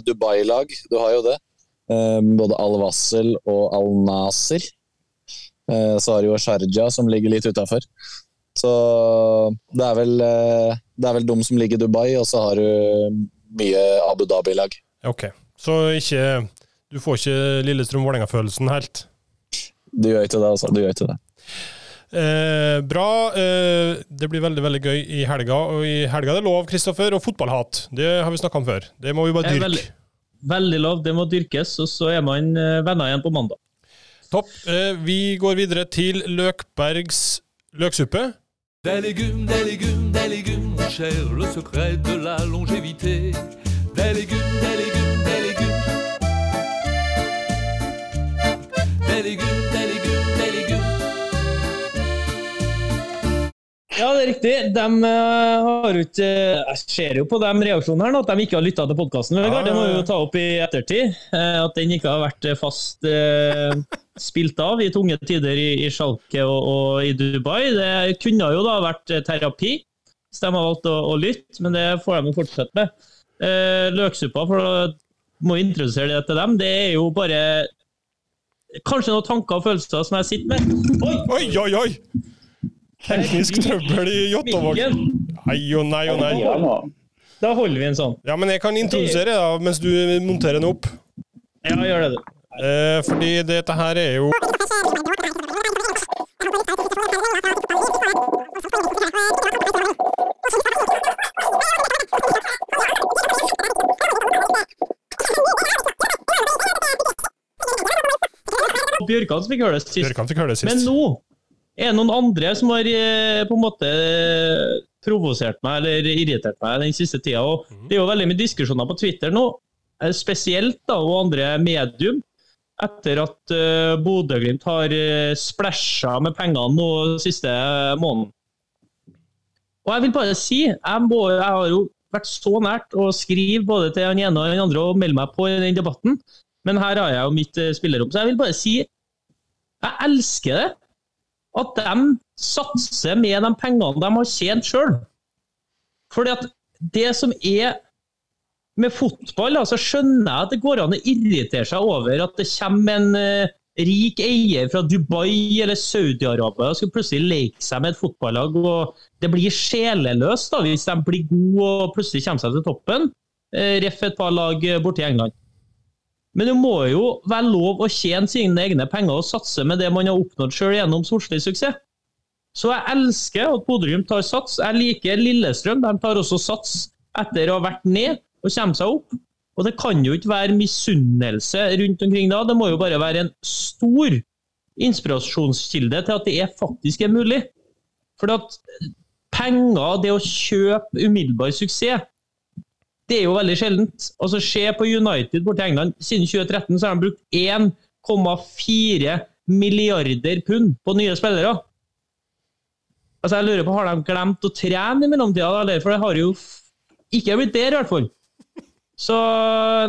Dubai-lag, du har jo det. Både Al-Wassel og Al-Nasir. Så har du jo Sharjah som ligger litt utafor. Så det er, vel, eh, det er vel de som ligger i Dubai, og så har du mye Abu Dhabi-lag. Ok, Så ikke, du får ikke Lillestrøm-Vålerenga-følelsen helt? Du gjør ikke det, altså. Du gjør ikke det. Eh, bra. Eh, det blir veldig veldig gøy i helga. Og i helga er det lov, Kristoffer, og fotballhat. Det har vi snakka om før. Det må vi bare dyrke. Veldig, veldig, lov. Det må dyrkes, og så er man eh, venner igjen på mandag. Topp. Eh, vi går videre til Løkbergs løksuppe. Des légumes, des légumes, des légumes, mon cher, le secret de la longévité. Des légumes, des légumes, des légumes. Ja, det er riktig. De uh, har ikke Jeg ser jo på de reaksjonene her at de ikke har lytta til podkasten. Det må vi jo ta opp i ettertid. Uh, at den ikke har vært fast uh, spilt av i tunge tider i, i Schalke og, og, i Dubai. Det kunne jo da vært eh, terapi, hvis de har valgt å, å lytte, men det får de fortsette med. Eh, løksuppa, for da må introdusere det til dem, det er jo bare kanskje noen tanker og følelser som jeg sitter med. Oi, oi, oi! oi. Teknisk trøbbel i Jåttåvåg. Nei og nei og nei. Da holder vi en sånn. Ja, men jeg kan introdusere da, mens du monterer den opp. Ja, gjør det, du. Eh, fordi dette her er jo Bjørkan som fikk høre det sist. fikk høre det sist. Men nå er det noen andre som har eh, på en måte provosert meg eller irritert meg den siste tida. Og mhm. det er jo veldig mye diskusjoner på Twitter nå, eh, spesielt da, og andre medium, etter at uh, Bodø-Glimt har uh, splæsja med pengene nå siste måneden. Og jeg vil bare si, jeg, må, jeg, har jo vært så nært å skrive både til den ene og den andre og melde meg på i den debatten, men her har jeg jo mitt spillerom. Så jeg vil bare si jeg elsker det. At de satser med de pengene de har tjent sjøl. Fordi at det som er med fotball altså skjønner jeg at det går an å irritere seg over at det kommer en uh, rik eier fra Dubai eller Saudi-Arabia og skal plutselig leke seg med et fotballag. og Det blir sjeleløst da, hvis de blir gode og plutselig kommer seg til toppen. Uh, ref et par lag borti i England. Men det må jo være lov å tjene sine egne penger og satse med det man har oppnådd sjøl gjennom sportslig suksess. Så jeg elsker at Bodø-Glimt tar sats. Jeg liker Lillestrøm. De tar også sats etter å ha vært ned og kommer seg opp. Og det kan jo ikke være misunnelse rundt omkring da, det må jo bare være en stor inspirasjonskilde til at det er faktisk er mulig. For at penger, det å kjøpe umiddelbar suksess, det er jo veldig sjeldent. Altså Se på United borti England. Siden 2013 så har de brukt 1,4 milliarder pund på nye spillere. Altså jeg lurer på, Har de glemt å trene i mellomtida? For det har jo ikke blitt bedre, i hvert fall. Så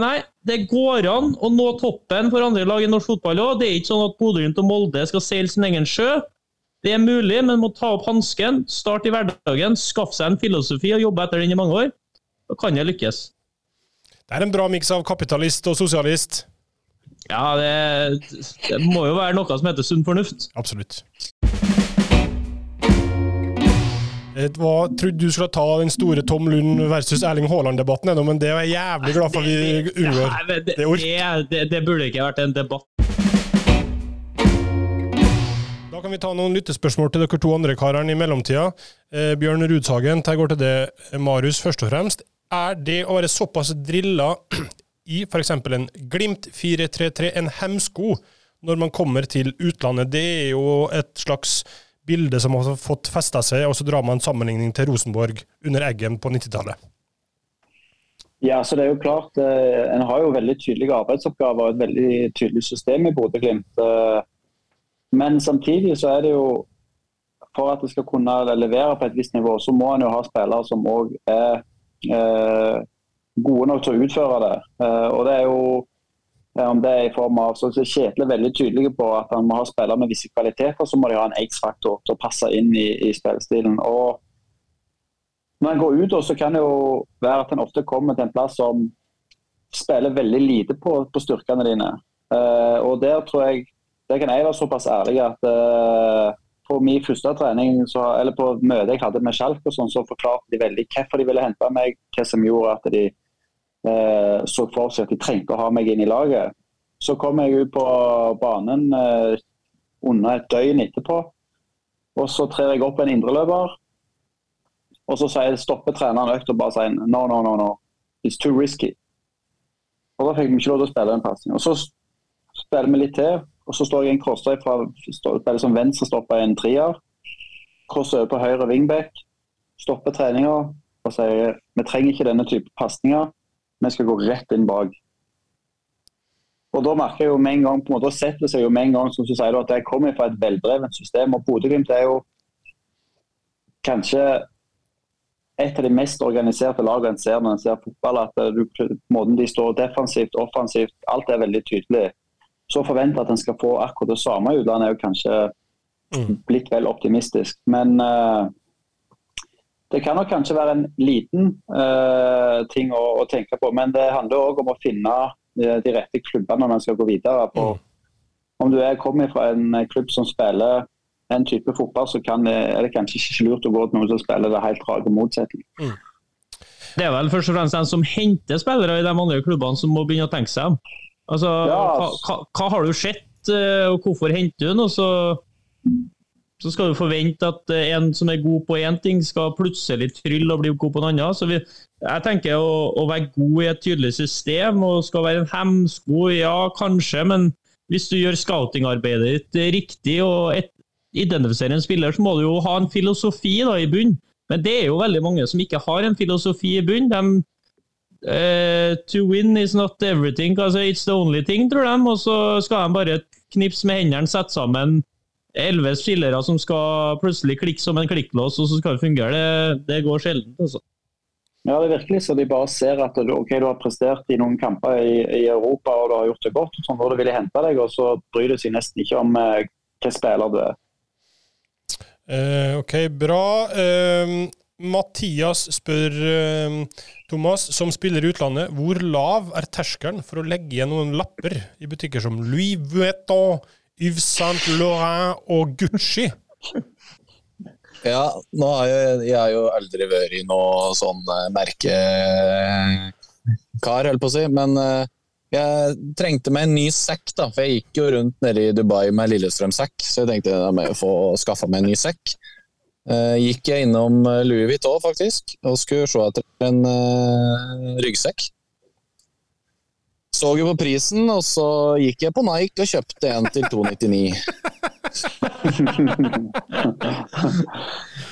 nei, det går an å nå toppen for andre lag i norsk fotball òg. Det er ikke sånn at Bodø-Glimt og Molde skal seile sin egen sjø. Det er mulig, men må ta opp hansken, starte i hverdagen, skaffe seg en filosofi og jobbe etter den i mange år. Da kan det lykkes. Det er en bra miks av kapitalist og sosialist. Ja, det, det må jo være noe som heter sunn fornuft. Absolutt. Hva trodde du skulle ta den store Tom Lund versus Erling Haaland-debatten ennå, men det er jeg jævlig glad for vi unngår. Det, Det det, det, burde ikke vært en debatt. Da kan vi ta noen lyttespørsmål til dere to andre karene i mellomtida. Eh, Bjørn Rudsagen, her går til det, Marius, først og fremst. Er det å være såpass drilla i f.eks. en Glimt 4-3-3 en hemsko når man kommer til utlandet? Det er jo et slags bilde som har fått festa seg, og så drar man sammenligning til Rosenborg under Eggen på 90-tallet. Ja, så det er jo klart, eh, En har jo veldig tydelige arbeidsoppgaver og et veldig tydelig system i Bodø-Glimt. Eh, men samtidig så er det jo For at det skal kunne levere på et visst nivå, så må en jo ha spillere som òg er gode nok til å utføre det. Eh, og det er jo eh, om det er i form av, så er veldig tydelig på at han må ha spillere med visse kvaliteter, så må de ha en X-faktor til å passe inn i, i spillestilen. Og når en går ut, så kan det jo være at en ofte kommer til en plass som spiller veldig lite på, på styrkene dine. Uh, og der tror jeg der kan jeg være såpass ærlig at eh, på min første trening, så, eller på møtet jeg hadde med Schalke, og sånn, så forklarte de veldig hvorfor de ville hente meg, hva som gjorde at de eh, så for seg at de trengte å ha meg inn i laget. Så kom jeg ut på banen eh, under et døgn etterpå, og så trer jeg opp en indreløper. Og så sier, stopper treneren økt og bare sier no, no, no, no. It's too risky. Og da fikk vi ikke lov til å spille den pasningen. Og så spiller vi litt til, og så står jeg i en crossstrek fra spiller som venstrestopper i en trier. Crosser på høyre wingback, stopper treninga og sier vi trenger ikke denne type pasninger, vi skal gå rett inn bak. Og Da merker jeg jo med en gang, på en måte, setter seg jo med en gang som du sier, at jeg kommer fra et veldrevet system. og Bodø-Glimt er jo kanskje et av de mest organiserte lagene en ser når en ser fotball. at du, Måten de står defensivt, offensivt, alt er veldig tydelig. Så forvente at en skal få akkurat det samme i utlandet, er jo kanskje Mm. blitt vel optimistisk. Men uh, det kan nok kanskje være en liten uh, ting å, å tenke på. Men det handler òg om å finne eh, de rette klubbene når man skal gå videre. på Mm. Om du er kommer fra en klubb som spiller en type fotball, så kan det, er det kanskje ikke lurt å gå til noen som spiller det helt rake motsetning. Det er vel først og fremst den som henter spillere i de andre klubbene som må begynne å tenke seg om. Altså, Ja. hva, hva, har du sett, eh, og hvorfor henter du den? Og så, så skal du forvente at eh, en som er god på én ting, skal plutselig trylle og bli god på en annen. Så vi, jeg tenker å, å være god i et tydelig system og skal være en hemsko, ja kanskje, men hvis du gjør scoutingarbeidet ditt riktig og et, identifiserer en spiller, så må du jo ha en filosofi da, i bunn. Men det er jo veldig mange som ikke har en filosofi i bunn. De, eh, to win is not everything, altså it's the only thing, tror de. Og så skal de bare knipse med hendene, sette sammen elleve spillere som skal plutselig klikke som en klikklås, og så skal det fungere. Det, det går sjelden. Altså. Ja, det er virkelig så de bare ser at du, ok, du har prestert i noen kamper i, i Europa og du har gjort det godt, og sånn, hvor du de hente deg, og så bryr de seg nesten ikke om eh, hvilken spiller du er. Eh, ok, bra. Eh, Mathias spør eh, Thomas, som spiller i utlandet, hvor lav er terskelen for å legge igjen noen lapper i butikker som Louis Vuitton, Yves Saint Laurent og Gucci? Ja, nå har jeg, jeg har jo aldri vært i noe sånn eh, merkekar, holdt på å si. Men eh, jeg trengte meg en ny sekk, da. For jeg gikk jo rundt nede i Dubai med Lillestrøm-sekk, så jeg tenkte da må jeg få skaffa meg en ny sekk. Eh, gikk jeg innom eh, Louis Vuitton, faktisk, og skulle se etter en eh, ryggsekk. Så jo på prisen, og så gikk jeg på Nike og kjøpte en til 299.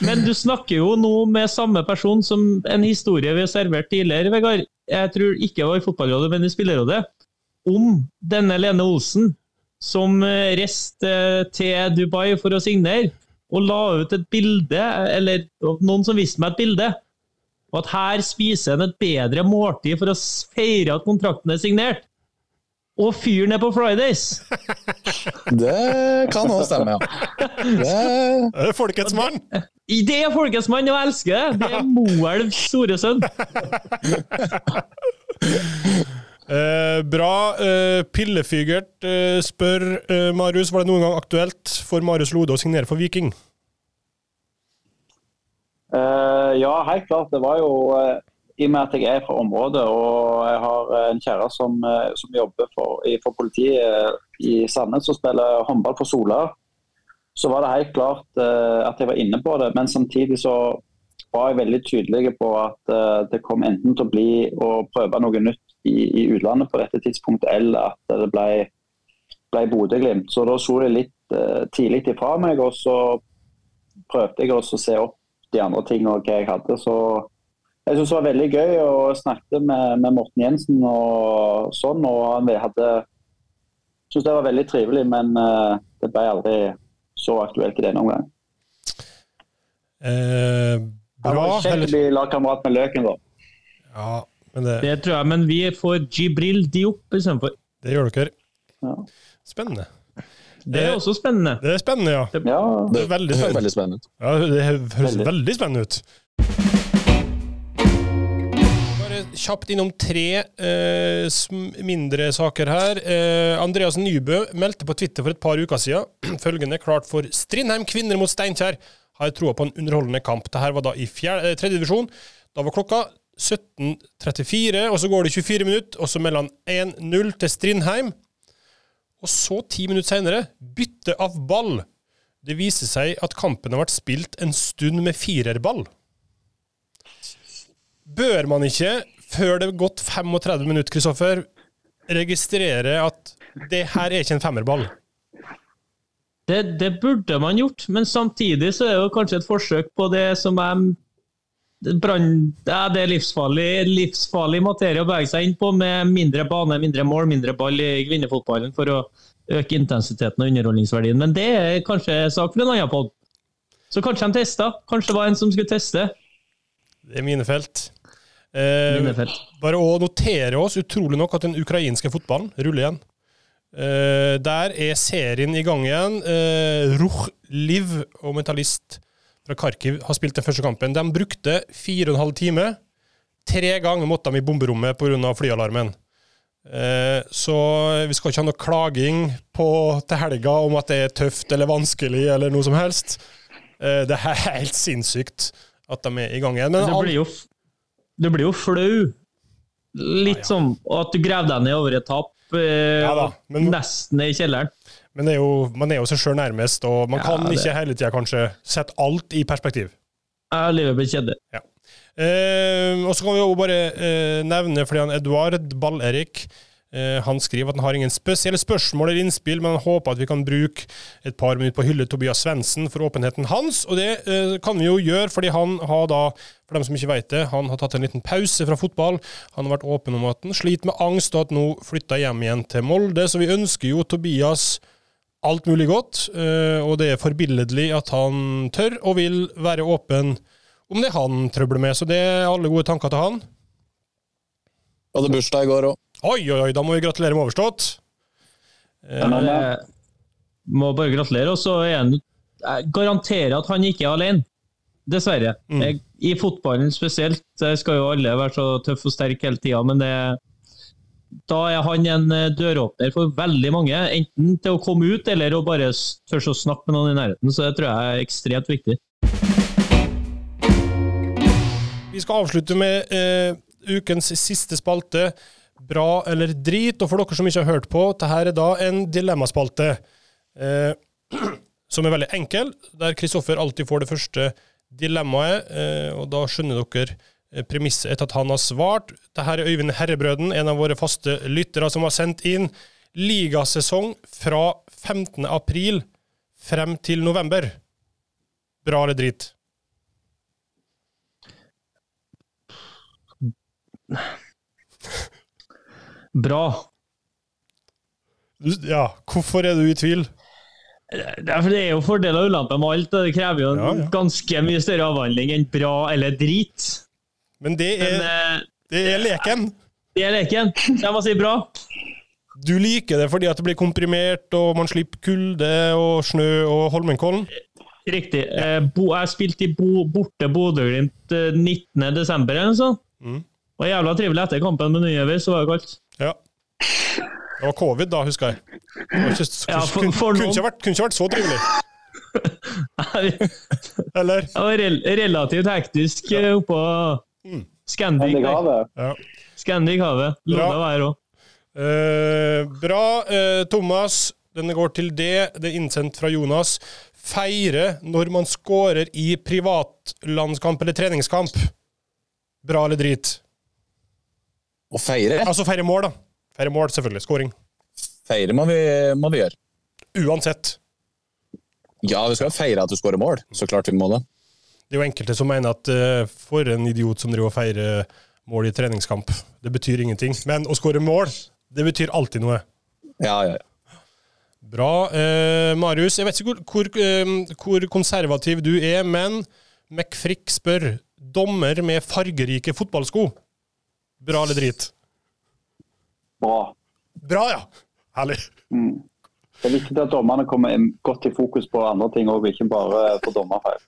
Men du snakker jo nå med samme person som en historie vi har servert tidligere, Vegard. Jeg tror ikke det var i fotballrådet, men i spillerrådet. Om denne Lene Olsen, som reiste til Dubai for å signere, og la ut et bilde, eller noen som viste meg et bilde, Og at her spiser han et bedre måltid for å feire at kontrakten er signert. Og fyren er på Fridays! Det kan òg stemme, ja. Det, Det er folkets mann! Det er folkets mann, og jeg elsker det! Det er Moelvs store sønn. Eh, bra. Eh, Pillefygert eh, spør eh, Marius, var det noen gang aktuelt for Marius Lode å signere for Viking? Eh, ja, helt klart. Det var jo eh, I og med at jeg er fra området og jeg har en kjære som, som jobber for, for politiet i Sandnes og spiller håndball for Sola, så var det helt klart at jeg var inne på det. Men samtidig så var jeg veldig tydelig på at det kom enten til å bli å prøve noe nytt i, i utlandet på dette tidspunktet, eller at det ble, ble Bodø-Glimt. Så da så det litt uh, tidlig ifra meg, og så prøvde jeg også å se opp de andre tingene og hva jeg hadde. Så jeg syns det var veldig gøy å snakke med, med Morten Jensen og sånn. Og han hadde Syns det var veldig trivelig, men eh, det ble aldri så aktuelt i denne omgang. Eh, Han bra. var kjekk å bli lagkamerat med Løken, da. ja, men det, Det tror jeg, men vi får Jibril Diop istedenfor. det gjør dere. Ja. Spennende. Det er Eh, også spennende. Det er spennende, ja. Ja, Det er veldig spennende. veldig spennende ut. Ja, det høres Veldig. veldig spennende ut. Bare kjapt innom tre eh, mindre saker her. Eh, Andreas Nybø meldte på Twitter for et par uker siden følgende klart for Strindheim kvinner mot Steinkjer. Har troa på en underholdende kamp. Dette var da i fjerde, eh, tredje divisjon. Da var klokka 17.34, og så går det 24 minutter, og så melder han 1-0 til Strindheim. Og så, ti minutter senere, bytte av ball. Det viser seg at kampen har vært spilt en stund med firerball. Bør man ikke, før det har gått 35 minutter, Kristoffer, registrere at det her er ikke en femmerball? Det, det burde man gjort, men samtidig så er det jo kanskje et forsøk på det som er brann... Ja, det er livsfarlig, livsfarlig materie å bevege seg inn på, med mindre bane, mindre mål, mindre ball i kvinnefotballen for å øke intensiteten og underholdningsverdien. Men det er kanskje sak for en annen pod. Så kanskje de testa. Kanskje det var en som skulle teste. Det er mine felt. Eh, Minefelt. bare å notere oss, utrolig nok, at den ukrainske fotballen ruller igjen. Eh, der er serien i gang igjen. Eh, Ruch Liv og Metallist fra Kharkiv har spilt den første kampen. De brukte fire og en halv time. Tre ganger måtte de i bomberommet pga. flyalarmen. Eh, så vi skal ikke ha noe klaging på, til helga om at det er tøft eller vanskelig eller noe som helst. Eh, det er helt sinnssykt at de er i gang igjen. Men Du blir jo, du blir jo flau. Litt Ja, ja. sånn at du graver deg ned over et tap, eh, Ja da, men- nesten i kjelleren. Men det er jo, man er jo seg sjøl nærmest, og man Ja, kan det- ikke hele tida kanskje sette alt i perspektiv. Ja, livet blir kjedelig. Eh, og så kan vi jo bare eh, nevne, fordi han Eduard Ball-Erik eh, han skriver at han har ingen spesielle spørsmål eller innspill, men han håper at vi kan bruke et par minutter på å hylle Tobias Svendsen for åpenheten hans. Og det eh, kan vi jo gjøre, fordi han har da, for dem som ikke vet det, han har tatt en liten pause fra fotball. Han har vært åpen om at han sliter med angst, og at nå flytter hjem igjen til Molde. Så vi ønsker jo Tobias alt mulig godt, eh, og det er forbilledlig at han tør og vil være åpen om det han trøbler med. Så det er alle gode tanker til han. Hadde bursdag i går òg. Oi, oi, oi, da må vi gratulere med overstått. Ja, men, eh, Jeg må bare gratulere. Og så er han Jeg garanterer at han ikke er alene. Dessverre. Mm. Jeg, I fotballen spesielt skal jo alle være så tøffe og sterke hele tida, men det da er han en eh, døråpner for veldig mange, enten til å komme ut eller å bare tørre å snakke med noen i nærheten. Så det tror jeg er ekstremt viktig. Vi skal avslutte med eh, ukens siste spalte, bra eller drit. Og for dere som ikke har hørt på, dette er da en dilemmaspalte eh, som er veldig enkel, der Kristoffer alltid får det første dilemmaet, eh, og da skjønner dere premisset etter at han har svart. Dette er Øyvind Herrebrøden, en av våre faste lyttere, som har sendt inn ligasesong fra 15. april frem til november. Bra eller drit? Bra. Ja, hvorfor er du i tvil? Er, det er jo fordeler og ulemper med alt. Det krever jo Ja, ja. ganske mye større avhandling enn bra eller drit. Men det er, Men, det er leken. det er leken. Jeg må si bra. Du liker det fordi at det blir komprimert, og man slipper kulde og snø og Holmenkollen. Riktig. Ja. bo, jeg spilte i bo, borte Bodø-Glimt eh, 19.12. eller noe sånt. Mm. Det var jævla trivelig etter kampen med Nyøver, så var det kaldt. Ja. Det var covid da, husker jeg. Ikke, Ja, for- for kunne, ikke vært, kunne ikke vært så trivelig. Det var rel relativt hektisk ja. oppå Mm. Scandic. Hellig Ja. Scandic havet. Bra. Lov å være òg. Uh, bra. Uh, Thomas, denne går til det. Det er innsendt fra Jonas. Feire når man scorer i privatlandskamp eller treningskamp. Bra eller drit? Å feire? Altså feire mål, da. Feire mål, selvfølgelig. Scoring. Feire må vi, må vi gjøre. Uansett. Ja, vi skal jo feire at du skårer mål. Så klart vi må det. Det er jo enkelte som mener at uh, for en idiot som driver og feirer mål i treningskamp, det betyr ingenting. Men å skåre mål, det betyr alltid noe. Ja, ja, ja. Bra. Uh, Marius, jeg vet ikke hvor, hvor, uh, hvor konservativ du er, men McFrick spør dommer med fargerike fotballsko. Bra eller drit? Bra. Bra, ja! Herlig. Mm. Det er viktig at dommerne kommer godt i fokus på andre ting òg, ikke bare på dommerfeil.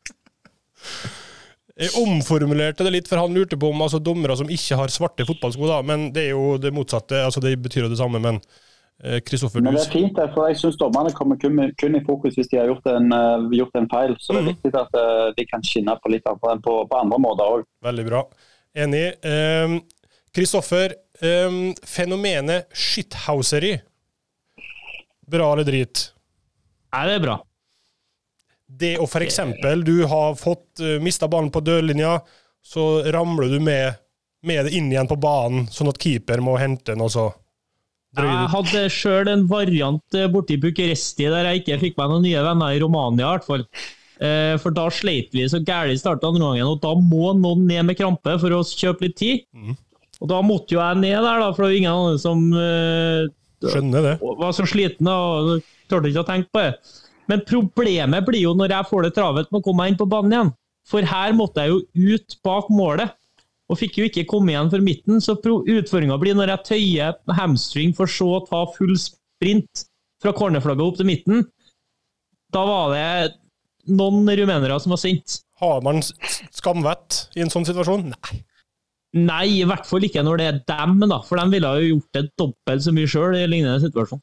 Jeg omformulerte det litt, for han lurte på om altså, dommere som ikke har svarte fotballsko, da, men det er jo det motsatte. altså Det betyr jo det samme, men eh, Kristoffer, Men det er fint, for jeg syns dommerne kommer kun, kun i fokus hvis de har gjort en, uh, gjort en feil. Så det er Mhm. viktig at uh, de kan skinne på litt andre, på, på andre måter òg. Veldig bra. Enig. Kristoffer, Kristoffer, um, fenomenet shithouseri. Bra eller drit? Nei, det er bra. Det å f.eks. du har fått uh, mista ballen på dørlinja, så ramler du med, med det inn igjen på banen, sånn at keeper må hente den, og så Jeg hadde sjøl en variant eh, borti Bucuresti der jeg ikke fikk meg noen nye venner i Romania, i hvert fall. Eh, For da sleit vi så gærent i starten andre gangen, og da må noen ned med krampe for å kjøpe litt tid. Mm. Og da måtte jo jeg ned der, da, for det var ingen andre som uh, Skjønner det. var så sliten og tørte ikke å tenke på det. Men problemet blir jo når jeg får det travelt med å komme meg inn på banen igjen. For her måtte jeg jo ut bak målet, og fikk jo ikke komme igjen for midten. Så utfordringa blir når jeg tøyer hamstring for så å ta full sprint fra cornerflagget opp til midten. Da var det noen rumenere som var sint. Har man skamvett i en sånn situasjon? Nei. Nei, i hvert fall ikke når det er dem, da, for de ville jo gjort det dobbelt så mye sjøl i lignende situasjon.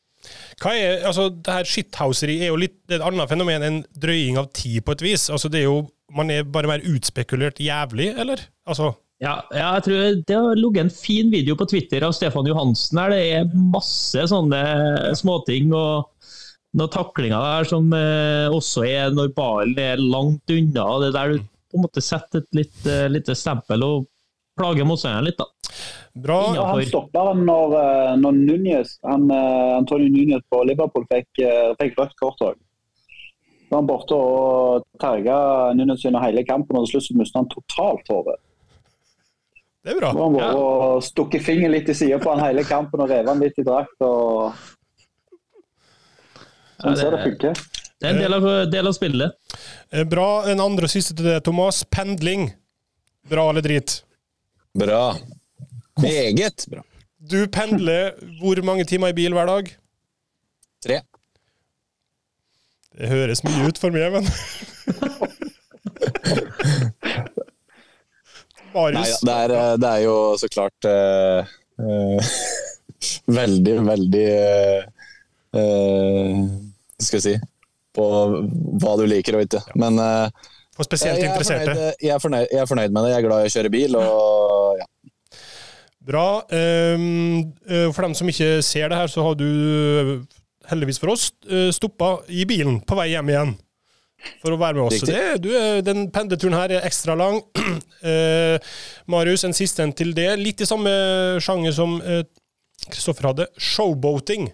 Hva er, altså, det her shithouseri er jo litt det er et annet fenomen enn drøying av tid, på et vis. Altså, det er jo, Man er bare mer utspekulert jævlig, eller? Altså, Ja, jeg tror det har ligget en fin video på Twitter av Stefan Johansen her. Det er masse sånne småting og noen taklinger der som eh, også er når ballen er langt unna. og Det er der du på en måte setter et litt, eh, lite stempel og plager motstanderen litt. da. bra. Ja. Han stopperen når, eh, når Nunez, han, eh, Antonio Núñez på Liverpool fikk, eh, fikk rødt kort òg. Da han borte og terga Núñez under hele kampen, og til slutt så mistet han totalt hodet. Det er bra. Da var han Ja. bare og stukket fingeren litt i sida på han hele kampen og rev han litt i drakt. og Sånn ser det funker. Det er en del av, del av spillet. Bra. En andre og siste til det, Thomas. Pendling. Bra eller drit? Bra. Meget bra. Du pendler hvor mange timer i bil hver dag? Tre. Det høres mye ut for meg, men Nei, det, er, eh, det er jo så klart uh, uh, veldig, veldig uh, skal jeg si På hva du liker og ikke. Men eh, For spesielt jeg, er interesserte. fornøyd, jeg, er fornøyd, jeg er fornøyd med det. Jeg er glad i å kjøre bil. og ja. Bra. Ehm, eh, For dem som ikke ser det her, så har du eh, heldigvis for oss eh, stoppa i bilen på vei hjem igjen. For å være med oss. Det, du, den pendleturen her er ekstra lang. Eh, Marius, en siste en til det. Litt i samme sjanger som eh, Kristoffer hadde. Showboating.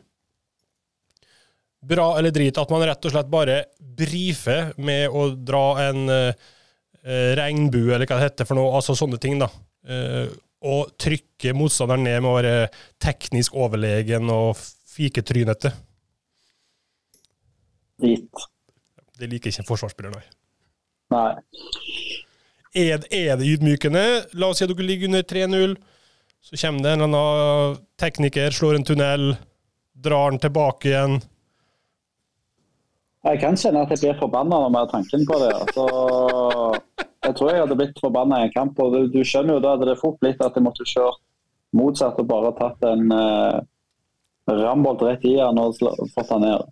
Bra eller drit at man rett og slett bare brifer med å dra en eh, eh, regnbue, eller hva det heter for noe, altså sånne ting, da. Eh, og trykke motstanderen ned med å være teknisk overlegen og fiketrynete. Drit. Det liker ikke en forsvarsspiller, nei. Nei. Er, er det ydmykende? La oss si at dere ligger under 3-0. Så kommer det en eller annen tekniker, slår en tunnel, drar den tilbake igjen. Jeg kan kjenne at jeg blir forbanna når vi har tanken på det. Altså, jeg tror jeg hadde blitt forbanna i en kamp. og Du, du skjønner jo da hadde det fort blitt at jeg måtte kjøre motsatt og bare tatt en uh, rambolt rett i han og fått han ned.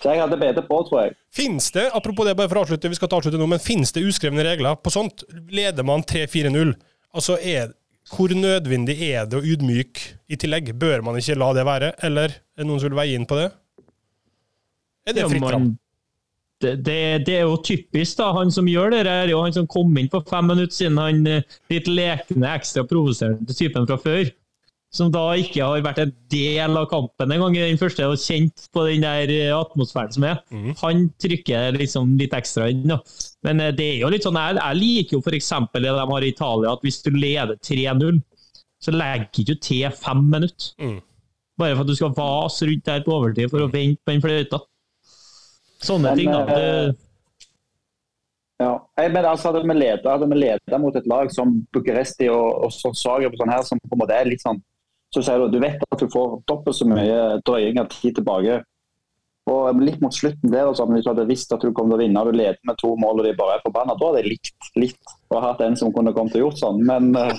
Så jeg hadde bedt på, tror jeg. Finnes det, apropos det, bare for å avslutte, vi skal ta avslutte nå, men finnes det uskrevne regler på sånt? Leder man 3-4-0? Altså, hvor nødvendig er det å ydmyke i tillegg? Bør man ikke la det være, eller er det noen som vil veie inn på det? Er det fritt fram? det, det, det er jo typisk, da. Han som gjør det, er jo han som kom inn for fem minutter siden. Han eh, litt lekne, ekstra provoserende typen fra før. Som da ikke har vært en del av kampen engang i den første, og kjent på den der eh, atmosfæren som er. Han trykker liksom litt ekstra inn. da. Men eh, det er jo litt sånn, jeg, jeg liker jo f.eks. det de har i Italia, at hvis du leder 3-0, så legger du til fem minutter. Mm. Bare for at du skal vase rundt der på overtid for å vente på den fløyta. Sånne Men, ting, da. eh, Det, Ja. men altså, hadde vi ledet mot et lag som Bucuresti og, og så Zagreb sånn her, som på en måte er litt sånn Så sier du du vet at du får dobbelt så mye drøying av tid tilbake. Og litt mot slutten der, sånn, hvis du hadde visst at du kom til å vinne og du leder med to mål og de bare er forbanna, da hadde jeg likt litt og hatt en som kunne kommet til å gjort sånn. Men uh,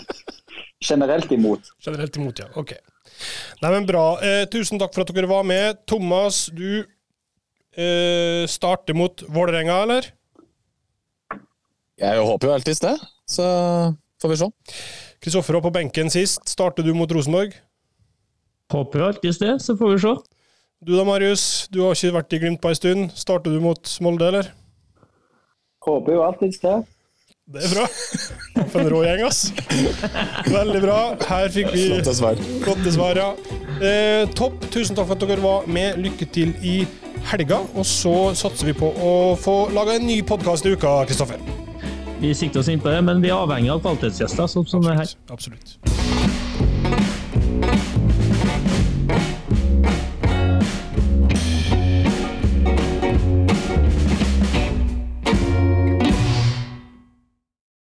generelt imot. Generelt imot, ja. Ok. Nei, men bra. Eh, tusen takk for at dere var med. Thomas, du eh, starter mot Vålerenga, eller? Jeg håper jo alltids det, så får vi se. Kristoffer var på benken sist. Starter du mot Rosenborg? håper jo alltid det, så får vi se. Du da, Marius. Du har ikke vært i Glimt på en stund. Starter du mot Molde, eller? Håper jo alltid det. Det er bra. For en rå gjeng, ass. Veldig bra. Her fikk vi Flotte svar. flotte svar, ja. Eh, topp. Tusen takk for at dere var med. Lykke til i helga. Og så satser vi på å få laga en ny podkast i uka, Kristoffer. Vi sikter oss inn på det, men vi er avhengig av kvalitetsgjester. sånn som det her. Absolutt.